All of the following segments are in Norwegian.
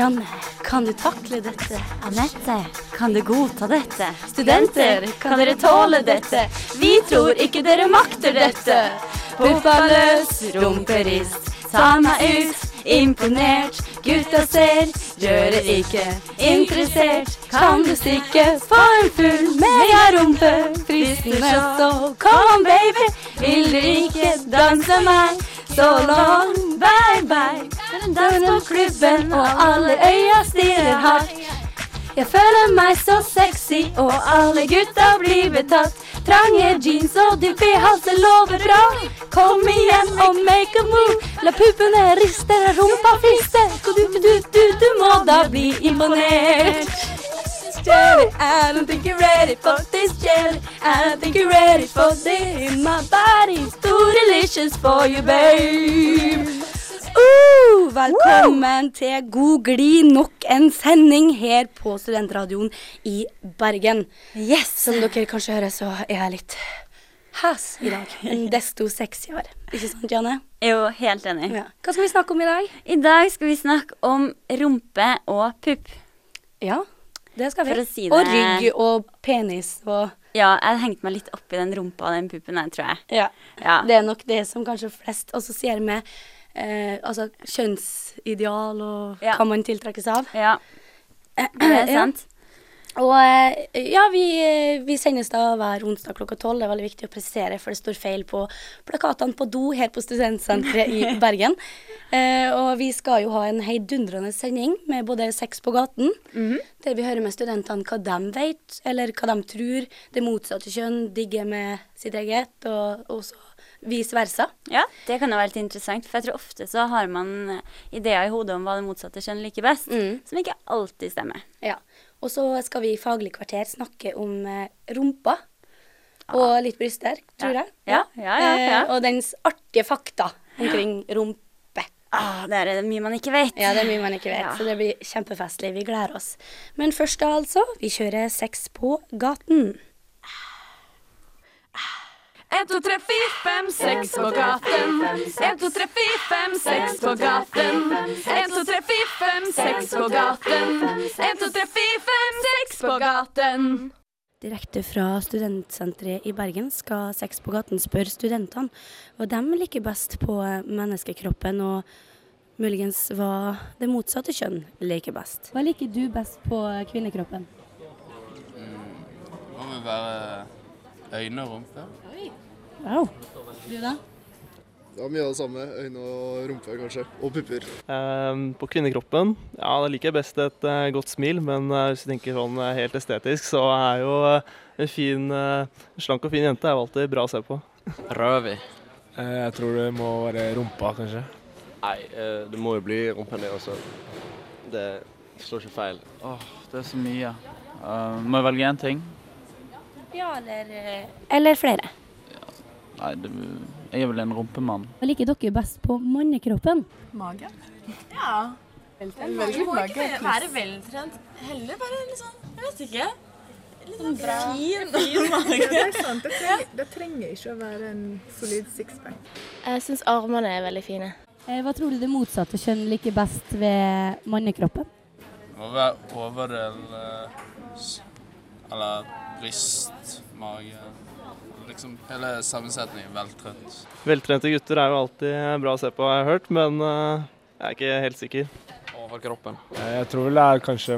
Janne, kan du takle dette? Anette, kan du godta dette? Studenter, kan dere tåle dette? Vi tror ikke dere makter dette. Puppaløs, rumperist, ta meg ut, imponert. Gutta ser, rører ikke, interessert. Kan du stikke på en full megarumpe? Fristende så, Kom on baby. Vil du ikke danse meg? Så long, bye bye. Dans på klubben, og alle øya stirrer hardt. Jeg føler meg så sexy, og alle gutta blir betatt. Trange jeans og dypp i halsen lover bra. Kom igjen og make a move. La puppene riste, rumpa friste. Du, du, du, du, du må da bli imponert. Jelly, I don't think you're ready for this jelly. I don't think you're ready for this. My body's too delicious for you, babe. Uh, velkommen til God glid, nok en sending her på Studentradioen i Bergen. Yes! Som dere kanskje hører, så er jeg litt has i dag. Men desto sexier, Ikke sant, Janne? Jo, helt enig. Ja. Hva skal vi snakke om i dag? I dag skal vi snakke om rumpe og pupp. Ja, det skal vi. Si Og rygg og penis og Ja, jeg hengte meg litt opp i den rumpa og den puppen der, tror jeg. Ja. Ja. Det er nok det som kanskje flest assosierer med eh, altså kjønnsideal og Ja. hva man tiltrekkes av. Ja, det er Ja. Og eh, ja, vi, vi sendes da hver onsdag klokka tolv. Det er veldig viktig å presisere, for det står feil på plakatene på do her på Studentsenteret i Bergen. Eh, og vi skal jo ha en heidundrende sending med både Sex på gaten, der vi hører med studentene hva de vet, eller hva de tror det motsatte kjønn digger med sitt eget, og også vice versa. Ja, det kan jo være litt interessant, for jeg tror ofte så har man eh, ideer i hodet om hva det motsatte kjønn liker best, Mm. som ikke alltid stemmer. Ja. Og så skal vi i Faglig kvarter snakke om eh, rumpa. Og litt bryster, tror jeg. Ja, ja, ja, ja. Eh, og dens artige fakta omkring rumpe. Ah, det er mye man ikke vet. Ja, det er mye man ikke vet, Ja. så det blir kjempefestlig. Vi gleder oss. Men først da, altså. Vi kjører Sex på gaten. En, to, tre, fire, fem, seks på gaten. En, to, tre, fire, fem, seks på gaten. En, to, tre, fire, fem, seks på gaten. En, to, tre, fire, fem, seks på gaten. Direkte fra Studentsenteret i Bergen skal Sex på gaten spørre studentene hva de liker best på menneskekroppen, og muligens hva det motsatte kjønn liker best. Hva liker du best på kvinnekroppen? Det må vel være øyne og rumpe. Wow. Du da? Det er mye av det samme. Øyne og rumpe, kanskje. Og pupper. Ehm, på kvinnekroppen, ja, da liker jeg best et eh, godt smil, men eh, hvis du tenker sånn eh, helt estetisk, så er jo eh, en fin, eh, slank og fin jente er jo alltid bra å se på. Røvi. Eh, Jeg tror det må være rumpa, kanskje. Nei, eh, det må jo bli rumpa det også. Det slår ikke feil. Åh, det er så mye. Uh, må jeg velge én ting? Ja, eller Eller flere. Nei, det, jeg er vel en rumpemann. Hva liker dere best på mannekroppen? Magen? Ja. Veldig må ikke være veltrent. Heller bare litt sånn, jeg vet ikke. Litt sånn fin, fin mage. Det er sant. Det trenger, det trenger ikke å være en solid sixpack. Jeg syns armene er veldig fine. Eh, Hva tror du det motsatte kjønn liker best ved mannekroppen? Det må være overdel eh, eller bryst, mage. Liksom hele sammensetningen veltrent. Veltrente gutter er jo alltid bra å se på, har jeg hørt, men eh, jeg er ikke helt sikker. Over kroppen? Jeg tror vel det er kanskje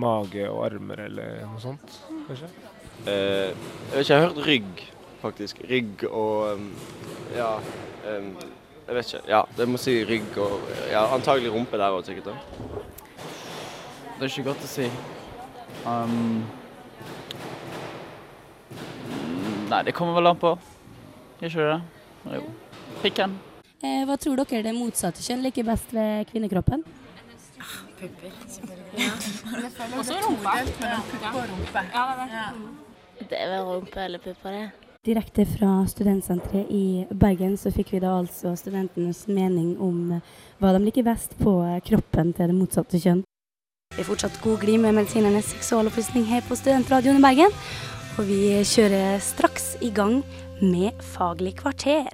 mage og armer eller noe sånt. kanskje. Eh, jeg vet ikke, jeg har hørt rygg, faktisk. Rygg og um, Ja. Um, jeg vet ikke. Ja, det må si rygg og ja, Antagelig rumpe der òg, sikkert. da. Det er ikke godt å si. Um, nei, det kommer vel an på. Gjør ikke det? Jo. Pikken. Eh, hva tror dere det motsatte kjønn liker best ved kvinnekroppen? Pupper, selvfølgelig. Også rumpa. Ja, det er det. Det er vel rumpe eller pupper, det. Direkte fra Studentsenteret i Bergen så fikk vi da altså studentenes mening om eh, hva de liker best på eh, kroppen til det motsatte kjønn. Vi er fortsatt god glid med medisinernes seksualopplysning her på Studentradioen i Bergen. For vi kjører straks i gang med Faglig kvarter.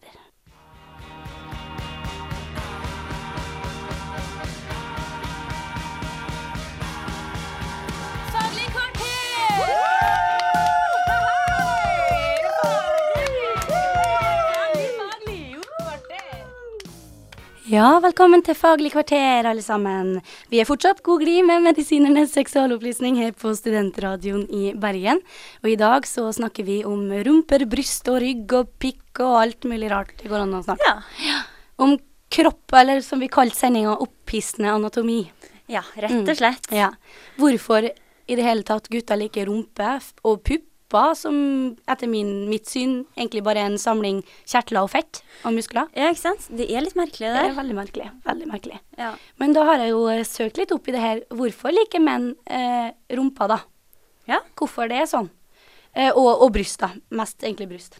Ja, velkommen til Faglig kvarter, alle sammen. Vi er fortsatt god glid med Medisinernes seksualopplysning her på Studentradioen i Bergen. Og i dag så snakker vi om rumper, bryst og rygg og pikk og alt mulig rart det går an å snakke Ja. om. Kropp, eller som vi kalte sendinga, opphissende anatomi. Ja, rett og slett. Ja. Hvorfor i det hele tatt gutter liker rumpe og og pupper, som etter min, mitt syn egentlig bare er en samling kjertler og fett og muskler. Ja, ikke sant? Det er litt merkelig, Det det er veldig merkelig. Veldig merkelig. Ja. Men da har jeg jo eh, søkt litt opp i det her. Hvorfor liker menn eh, rumpa, da? Ja. Hvorfor det er sånn? Eh, og, og bryst, da. Mest egentlig bryst.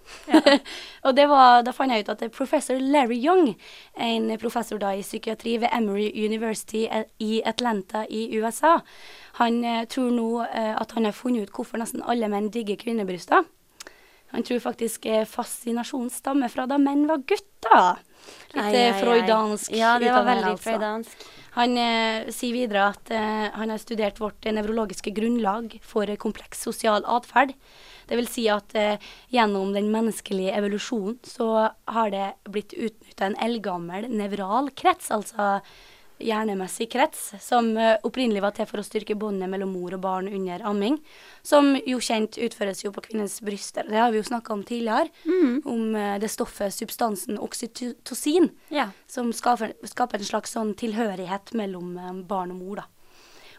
og det var, da fant jeg ut at professor Larry Young, en professor da i psykiatri ved Emory University eh, i Atlanta i USA, han eh, tror nå at han har funnet ut hvorfor nesten alle menn digger kvinnebryster. Han tror faktisk fascinasjonen stammer fra da menn var gutter. Litt Ai, eh, freudansk. ai. Ja, det var veldig altså. freudansk. Han eh, sier videre at eh, han har studert vårt nevrologiske grunnlag for kompleks sosial atferd. Det vil si at eh, gjennom den menneskelige evolusjonen så har det blitt utnytta en eldgammel nevral krets, altså hjernemessig krets, som eh, opprinnelig var til for å styrke båndet mellom mor og barn under amming. Som jo kjent utføres jo på kvinnens bryster. Det har vi jo snakka om tidligere, om eh, det stoffet, substansen oksytocin, Ja. som skaper, skaper en slags sånn tilhørighet mellom eh, barn og mor, da.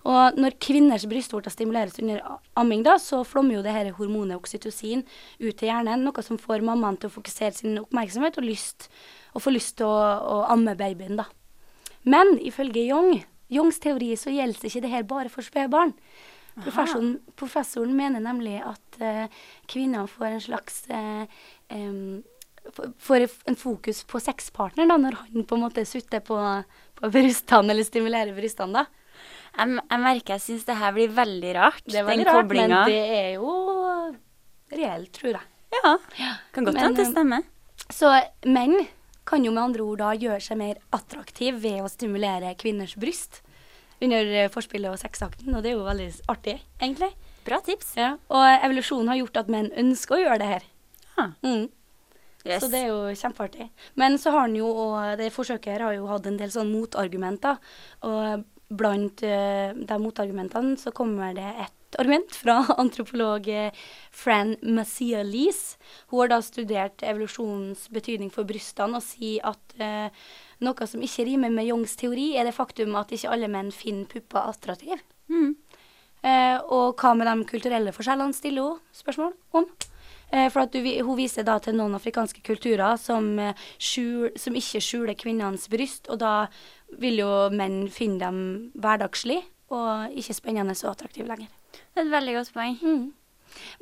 Og når kvinners brystvorter stimuleres under amming, da, så flommer jo det her hormonet oksytocin ut til hjernen, noe som får mammaen til å fokusere sin oppmerksomhet og lyst, og få lyst til å, å amme babyen, da. Men ifølge Young, Youngs teori, så gjelder ikke det her bare for spedbarn. Professoren, professoren mener nemlig at uh, kvinner får en slags uh, um, Får en fokus på sexpartner da, når han på en måte sutter på, på brystene eller stimulerer brystene. da. Jeg, jeg merker jeg syns det her blir veldig rart. Det er den veldig rart, men det er jo reelt, tror jeg. Ja. Kan godt hende det eh, stemmer. Så menn kan jo med andre ord da gjøre seg mer attraktiv ved å stimulere kvinners bryst under eh, forspillet og sexakten, og det er jo veldig artig, egentlig. Bra tips. Ja, og evolusjonen har gjort at menn ønsker å gjøre det her. Ah. Mm. Yes. Så det er jo kjempeartig. Men så har han jo, og det forsøket her har jo hatt en del sånn motargumenter. Og blant eh, de motargumentene så kommer det et argument fra antropolog Fran Fran Macialis. Hun har da studert evolusjonens betydning for brystene og sier at eh, noe som ikke rimer med Youngs teori, er det faktum at ikke alle menn finner pupper attraktive. Mm. Eh, og hva med de kulturelle forskjellene, stiller hun spørsmål om. Eh, for du, hun viser da til noen afrikanske kulturer som, eh, skjul, som ikke skjuler kvinnenes bryst, og da vil jo menn finne dem hverdagslig og ikke spennende og attraktive lenger. Det er et veldig godt poeng.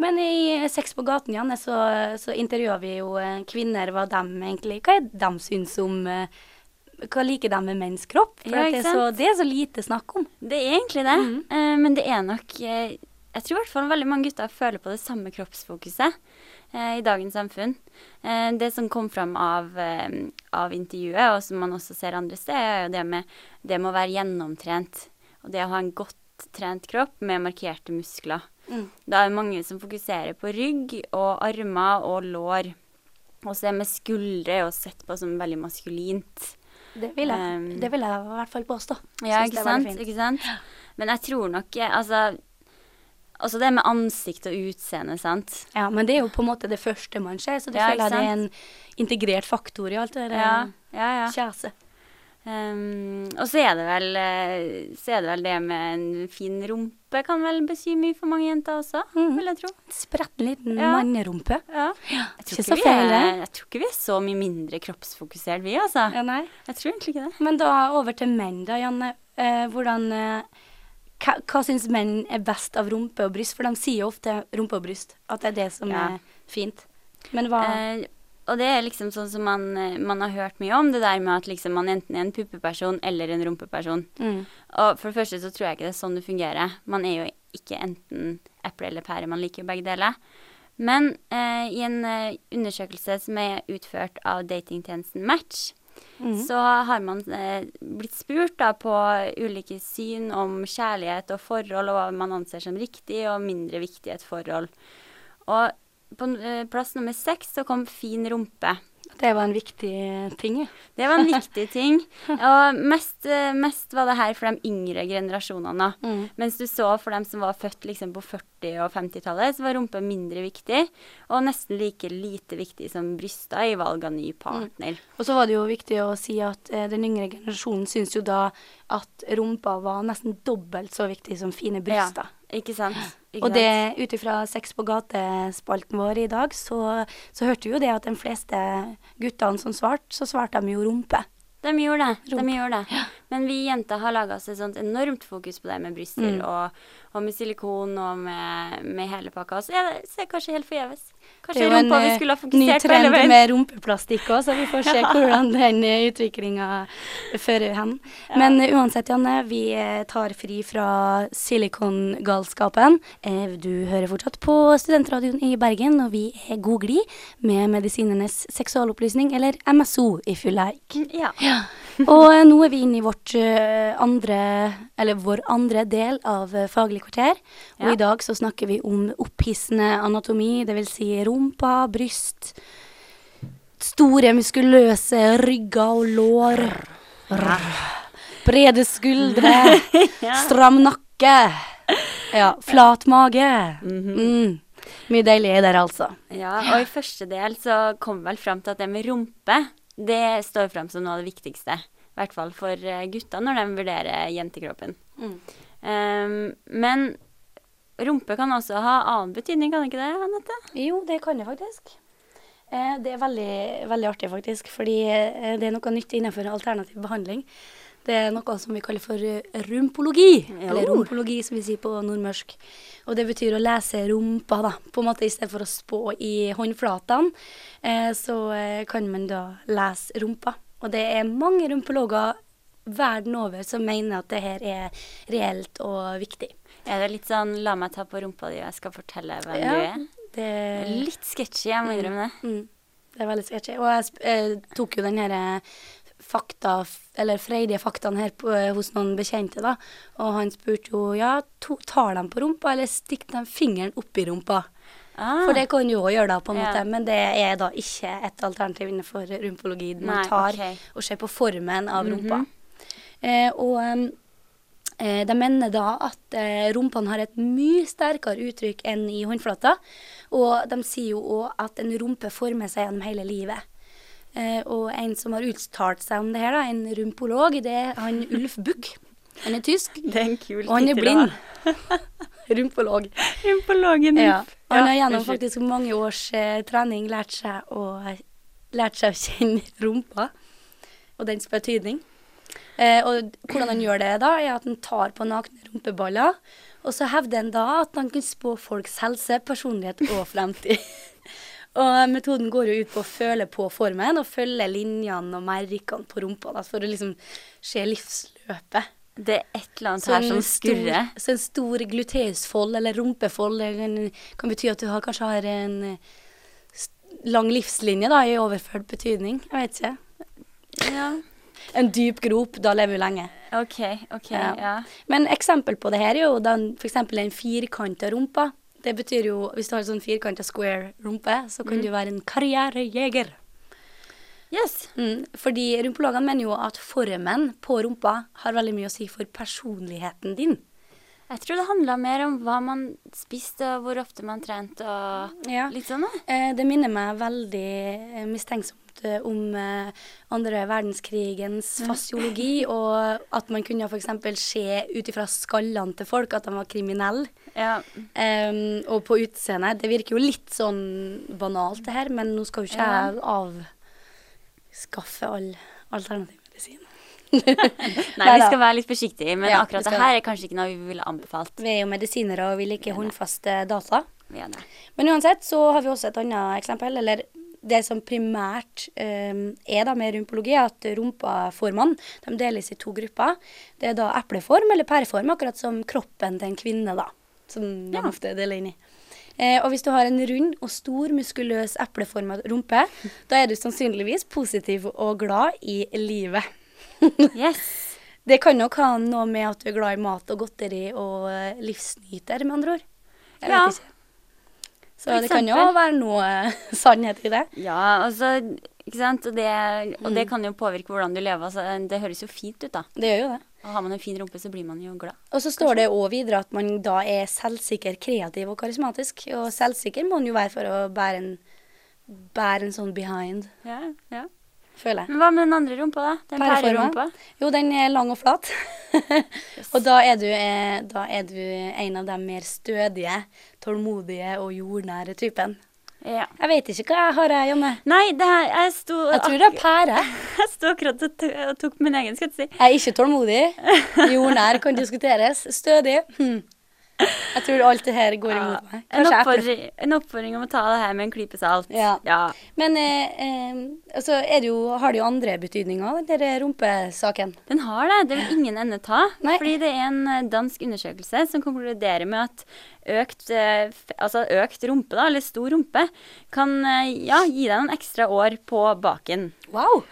Men i Sex på gaten, Janne, så, så intervjuer vi jo eh, kvinner hva de egentlig Hva er de syns om eh, Hva liker de med menns kropp? For Ja, det, er så, det er så lite snakk om. Det er egentlig det. Eh, men det er nok Jeg tror i hvert fall veldig mange gutter føler på det samme kroppsfokuset i dagens samfunn. Eh, det som kom fram av, eh, av intervjuet, og som man også ser andre steder, er jo det med det med å være gjennomtrent. Og det å ha en godt trent kropp med markerte muskler. Mm. Da er det mange som fokuserer på rygg og armer og lår. Og så det med skuldre er jo sett på som veldig maskulint. Det vil jeg, Um, det vil jeg i hvert fall påstå. Ja, ikke sant? ikke sant? Men jeg tror nok eh, Altså, altså det med ansikt og utseende, sant. Ja, men det er jo på en måte det første man ser, så det Ja, føler jeg det er en integrert faktor i alt det der Ja, ja, ja. kjæreste. Um, og så er, det vel, eh, så er det vel det med en fin rumpe kan vel bety mye for mange jenter også, vil jeg tro. Spretten liten Ja. mannerumpe. Ja. Jeg, tror Ikke ikke vi er, jeg tror ikke vi er så mye mindre kroppsfokusert, vi, altså. Ja, nei. Jeg tror egentlig ikke det. Men da over til menn, da, Janne. Eh, hvordan eh, hva, hva syns menn er best av rumpe og bryst? For de sier jo ofte rumpe og bryst, at det er det som Ja. er fint. Men hva Eh, og det er liksom sånn som man, eh, man har hørt mye om, det der med at liksom man enten er en puppeperson eller en rumpeperson. Mm. Og for det første så tror jeg ikke det er sånn det fungerer. Man er jo ikke enten eple eller pære, man liker jo begge deler. Men eh, i en eh, undersøkelse som er utført av datingtjenesten Match, Mhm. så har man eh, blitt spurt da på ulike syn om kjærlighet og forhold, og hva man anser som riktig og mindre viktig et forhold. Og på eh, plass nummer seks så kom fin rumpe. Det var en viktig ting. ja. Det var en viktig ting. Og mest, eh, mest var det her for de yngre generasjonene. Mm. Mens du så for dem som var født liksom på 40- og 50-tallet, så var rumpe mindre viktig. Og nesten like lite viktig som brysta i valg av ny partner. Og så var det jo viktig å si at eh, den yngre generasjonen syns jo da at rumpa var nesten dobbelt så viktig som fine bryster. Ikke sant? Ikke Og det ut ifra Sex på gate-spalten vår i dag, så, så hørte vi jo det at de fleste guttene som svarte, så svarte de jo rumpe. De gjorde det. De gjorde det. Men vi jenter har laga oss et sånt enormt fokus på det med bryster Mm. og, og med silikon og med, med hele pakka. Så er det så er det kanskje helt forgjeves. Det Kanskje er en rumpa vi eh, skulle ha ny fokusert på hele trend med rumpeplastikk òg, så vi får se hvordan den utviklinga fører hen. Men eh, uansett, Janne, vi eh, tar fri fra silikongalskapen. Eh, Du hører fortsatt på Studentradioen i Bergen, og vi er god glid med Medisinenes seksualopplysning, eller MSO, if you like. Ja. Og eh, nå er vi inne i vårt eh, andre, eller vår andre del av eh, Faglig kvarter. Og Ja. i dag så snakker vi om opphissende anatomi, dvs. Si rumpa, bryst, store muskuløse rygger og lår. Brede skuldre, stram nakke. Ja, flat mage. Mm. Mye deilig er der, altså. Ja, og i første del så kom vi vel fram til at det med rumpe, det står fram som noe av det viktigste. I hvert fall for eh, gutta når de vurderer jentekroppen. Mm. Um, men rumpe kan også ha annen betydning, kan det ikke det, Anette? Jo, det kan det faktisk. Eh, det er veldig, veldig artig, faktisk, fordi eh, det er noe nytt innenfor alternativ behandling. Det er noe som vi kaller for rumpologi. rumpologi, eller rumpologi som vi sier på nordmørsk. Og det betyr å lese rumpa, da. På en måte i stedet for å spå i håndflatene, eh, så eh, kan man da lese rumpa. Og det er mange rumpologer verden over som mener at det her er reelt og viktig. Er det litt sånn 'la meg ta på rumpa di, og jeg skal fortelle hvem Ja, du er'? det Litt sketchy, jeg må innrømme det. Mm. Det er veldig sketchy. Og jeg sp eh, tok jo den her eh, fakta, eller freidige faktaen her på, eh, hos noen bekjente, da. Og han spurte jo ja, to, tar dem på rumpa, eller stikker de fingeren opp i rumpa? Ah. For det kan du jo òg gjøre, da, på en Ja. måte. Men det er da ikke et alternativ innenfor rumpologi. Man tar okay. og ser på formen av rumpa. Mm eh, og eh, de mener da at eh, rumpene har et mye sterkere uttrykk enn i håndflata. Og de sier jo òg at en rumpe former seg gjennom hele livet. Eh, og en som har uttalt seg om det her, da, en rumpolog, det er han Ulf Buch. Han er tysk, Det er en kul og han er blind. Rumpolog. Rumpologen. Ja. Og han har gjennom faktisk mange års eh, trening lært seg, å, lært seg å kjenne rumpa og dens betydning. Eh, og hvordan han gjør det da, er at han tar på nakne rumpeballer, og så hevder han da at han kan spå folks helse, personlighet og fremtid. og metoden går jo ut på å føle på formen og følge linjene og merkene på rumpa da, for å liksom se livsløpet. Det er et eller annet her som skurrer. Så en stor gluteusfold eller rumpefold det kan bety at du har, kanskje har en eh, lang livslinje da, i overført betydning. Jeg vet ikke. Ja. En dyp grop, da lever vi lenge. OK. ok, ja. Men eksempel på det her er jo den, for eksempel en firkanta rumpa. Det betyr jo, hvis du har en sånn firkanta square rumpe, så kan Mm. du være en karrierejeger. Yes. Mm, fordi rumpologene mener jo at formen på rumpa har veldig mye å si for personligheten din. Jeg tror det handla mer om hva man spiste, og hvor ofte man trente, og Ja. litt sånn. Eh, det minner meg veldig mistenksom eh, om eh, andre verdenskrigens fasiologi, og at man kunne f.eks. se ut ifra skallene til folk at de var kriminelle. Ja. Um, og på utseendet. Det virker jo litt sånn banalt, det her, men nå skal jo ikke jeg avskaffe all alternativ medisin. Nei, vi skal være litt forsiktige, men Ja, akkurat det her er kanskje ikke noe vi ville anbefalt. Vi er jo medisinere, og vi liker håndfaste data. Men uansett så har vi også et annet eksempel, eller det som primært eh, er da med rumpologi, er at rumpaformene de deles i to grupper. Det er da epleform eller pæreform, akkurat som kroppen til en kvinne, da. Som de Ja. ofte deler inn i. Eh, og hvis du har en rund og stor, muskuløs epleforma rumpe, da er du sannsynligvis positiv og glad i livet. yes. Det kan nok ha noe med at du er glad i mat og godteri og eh, livsnyter, med andre ord. Jeg Ja. vet ikke. Så det kan jo være noe eh, sannhet i det. Ja, altså, ikke sant? Det, og det Mm. kan jo påvirke hvordan du lever. Altså, det høres jo fint ut, da. Det gjør jo det. Og har man en fin rumpe, så blir man jo glad. Og så står det òg videre at man da er selvsikker, kreativ og karismatisk. Og selvsikker må man jo være for å bære en, bære en sånn behind, Ja, ja. Føler jeg. Men hva med den andre rumpa, da? Den pærerumpa? Jo, den er lang og flat. og da er, du, eh, da er du en av de mer stødige, tålmodige og jordnære typen. Ja. Jeg vet ikke hva jeg har, jeg, Janne. Nei, det her, jeg sto Jeg tror det er pære. Jeg sto akkurat og tok min egen, skal jeg si. Jeg er ikke tålmodig. Jordnær kan diskuteres. Stødig. Hm. Jeg tror alt det her går imot meg. En oppfordring, en oppfordring om å ta det her med en klype salt. Ja. ja. Men eh, eh, så er det jo, har det jo andre betydninger, den rumpesaken. Den har det. Det vil ingen ende ta. Fordi det er en eh, dansk undersøkelse som konkluderer med at økt, eh, altså økt rumpe, da, eller stor rumpe, kan eh, ja, gi deg noen ekstra år på baken. Wow!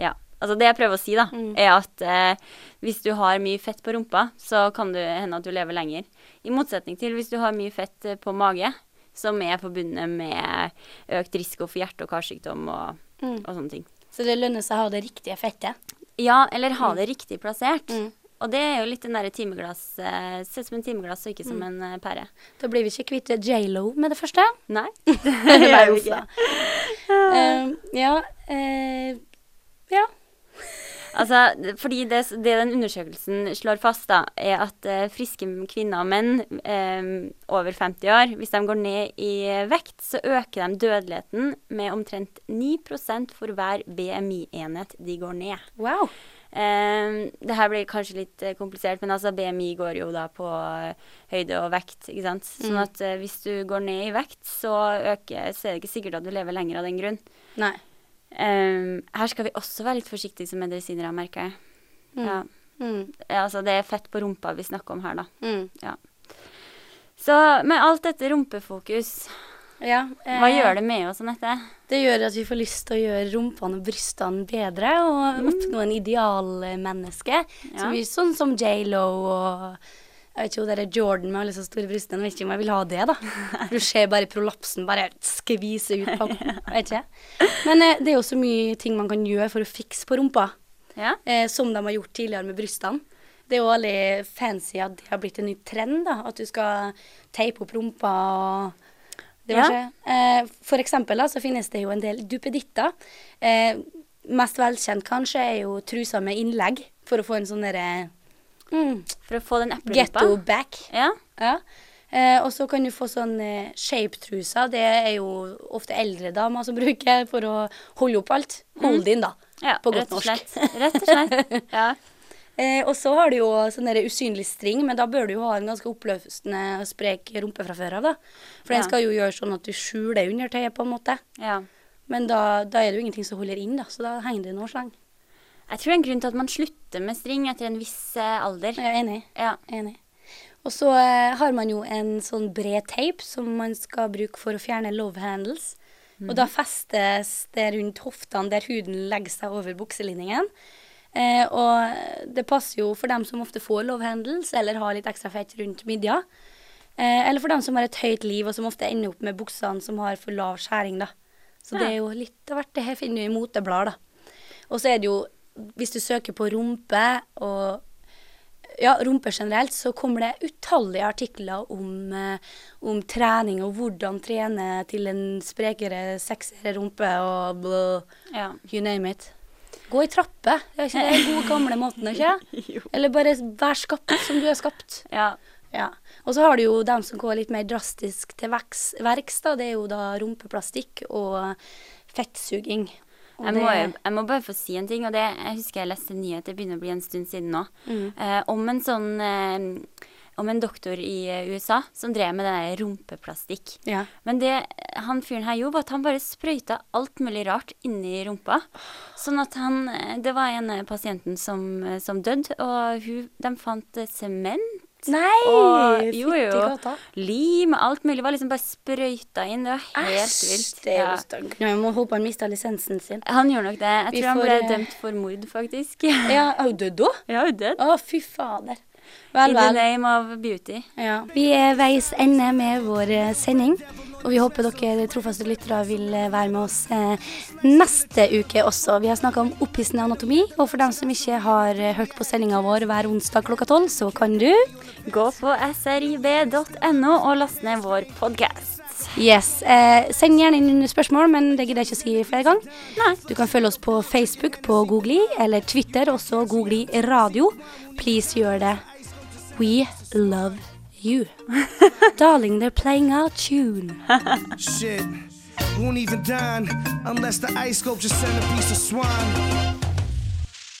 ja. Altså det jeg prøver å si, da, er at eh, hvis du har mye fett på rumpa, så kan det hende at du lever lenger. I motsetning til hvis du har mye fett eh, på mage, som er forbundet med økt risiko for hjerte- og karsykdom og, Mm. og sånne ting. Så det lønner seg å ha det riktige fettet. Ja, eller ha Mm. det riktig plassert. Og det er jo litt den derre timeglass eh, Ser ut som en timeglass og ikke som Mm. en eh, pære. Da blir vi ikke kvitt J.Lo med det første. Nei. det gjør vi ikke. Eh, ja. uh, ja. Altså, fordi det, det den undersøkelsen slår fast, da, er at eh, friske kvinner og menn eh, over 50 år, hvis de går ned i vekt, så øker de dødeligheten med omtrent 9% for hver BMI-enhet de går ned. Wow. Eh, det her blir kanskje litt eh, komplisert, men altså BMI går jo da på eh, høyde og vekt, ikke sant. Sånn Mm. at eh, hvis du går ned i vekt, så, øker, så er det ikke sikkert at du lever lenger av den grunn. Nei. Eh, her skal vi også være litt forsiktige som medisinere, merker jeg. Mm. Ja. Mm. Altså det er fett på rumpa vi snakker om her, da. Mm. Ja. Så med alt dette rumpefokus, Ja, hva eh, gjør det med oss, Anette? Det gjør at vi får lyst til å gjøre rumpene og brystene bedre, og oppnå en idealmenneske. Ja. Som vi, sånn som J.Lo og jeg vet ikke, hun der Jordan med alle så store brystene. Jeg vet ikke om jeg vil ha det, da. Du ser bare prolapsen bare skvise ut. På, vet ikke. Men eh, det er jo så mye ting man kan gjøre for å fikse på rumpa. Ja. Eh, som de har gjort tidligere med brystene. Det er jo veldig fancy at det har blitt en ny trend, da. At du skal teipe opp rumpa og diverse. Eh, for eksempel da, så finnes det jo en del duppeditter. Eh, mest velkjent kanskje er jo truser med innlegg, for å få en sånn derre mm, For å få den eplerumpa? Ghetto back. Ja. Eh, og så kan du få sånn eh, shape-truser. Det er jo ofte eldre damer som bruker for å holde opp alt. Hold Mm. inn, da. Ja, på godt norsk. Rett og slett. Ja. Eh, og så har du jo sånn usynlig string, men da bør du jo ha en ganske oppløsende og sprek rumpe fra før av, da. For Ja. den skal jo gjøre sånn at du skjuler undertøyet, på en måte. Ja. Men da, da er det jo ingenting som holder inn, da, så da henger det noe slang. Jeg tror det er en grunn til at man slutter med string etter en viss eh, alder. Jeg er enig. Ja. enig. Og så eh, har man jo en sånn bred teip som man skal bruke for å fjerne love handles. Og da festes det rundt hoftene der huden legger seg over bukselinningen. Eh, og det passer jo for dem som ofte får love handles, eller har litt ekstra fett rundt midja. Eh, eller for dem som har et høyt liv, og som ofte ender opp med buksene som har for lav skjæring, da. Så det er jo litt av hvert. Det her finner du i moteblader, da. Og så er det jo, hvis du søker på rumpe og ja, rumpe generelt, så kommer det utallige artikler om, eh, om trening og hvordan trene til en sprekere, sexere rumpe og blah, Ja. you name it. Gå i trappe, det er ikke den gode gamle måten, ikke? Eller bare vær skapt som du er skapt. Ja. Ja. Og så har du jo dem som går litt mer drastisk til verks, verks da. Det er jo da rumpeplastikk og fettsuging. Jeg må, jeg må bare få si en ting, og det jeg husker jeg leste nyhet, det begynner å bli en stund siden nå, Mm. eh, om en sånn eh, om en doktor i eh, USA som drev med den der rumpeplastikk. Ja. Men det han fyren her gjorde, var at han bare sprøyta alt mulig rart inni rumpa. Sånn at han eh, Det var en pasienten som, eh, som døde, og hun, de fant sement Nei! Og jo, jo. Lim og alt mulig var liksom bare sprøyta inn. Det var helt Æsj, vilt. det er jo. Nå, Jeg må håpe han mista lisensen sin. Han gjorde nok det. Jeg Vi tror han ble eh, dømt for mord, faktisk. Ja, er hun dødd òg? Ja, hun død. Å, fy fader. Vel, In the name of beauty. Ja. Vi er veis ende med vår eh, sending. Og vi håper dere trofaste lyttere vil eh, være med oss eh, neste uke også. Vi har snakka om opphissende anatomi, og for dem som ikke har eh, hørt på sendinga vår hver onsdag klokka tolv, så kan du Gå på srib.no og last ned vår podkast. Yes. Eh, send gjerne inn spørsmål, men det gidder jeg ikke å si flere ganger. Nei. Du kan følge oss på Facebook på Googli, eller Twitter, også Googli Radio. Please gjør det. We love you. Darling, they're playing our tune. Shit, won't even dine unless the ice sculpture centerpiece of swine.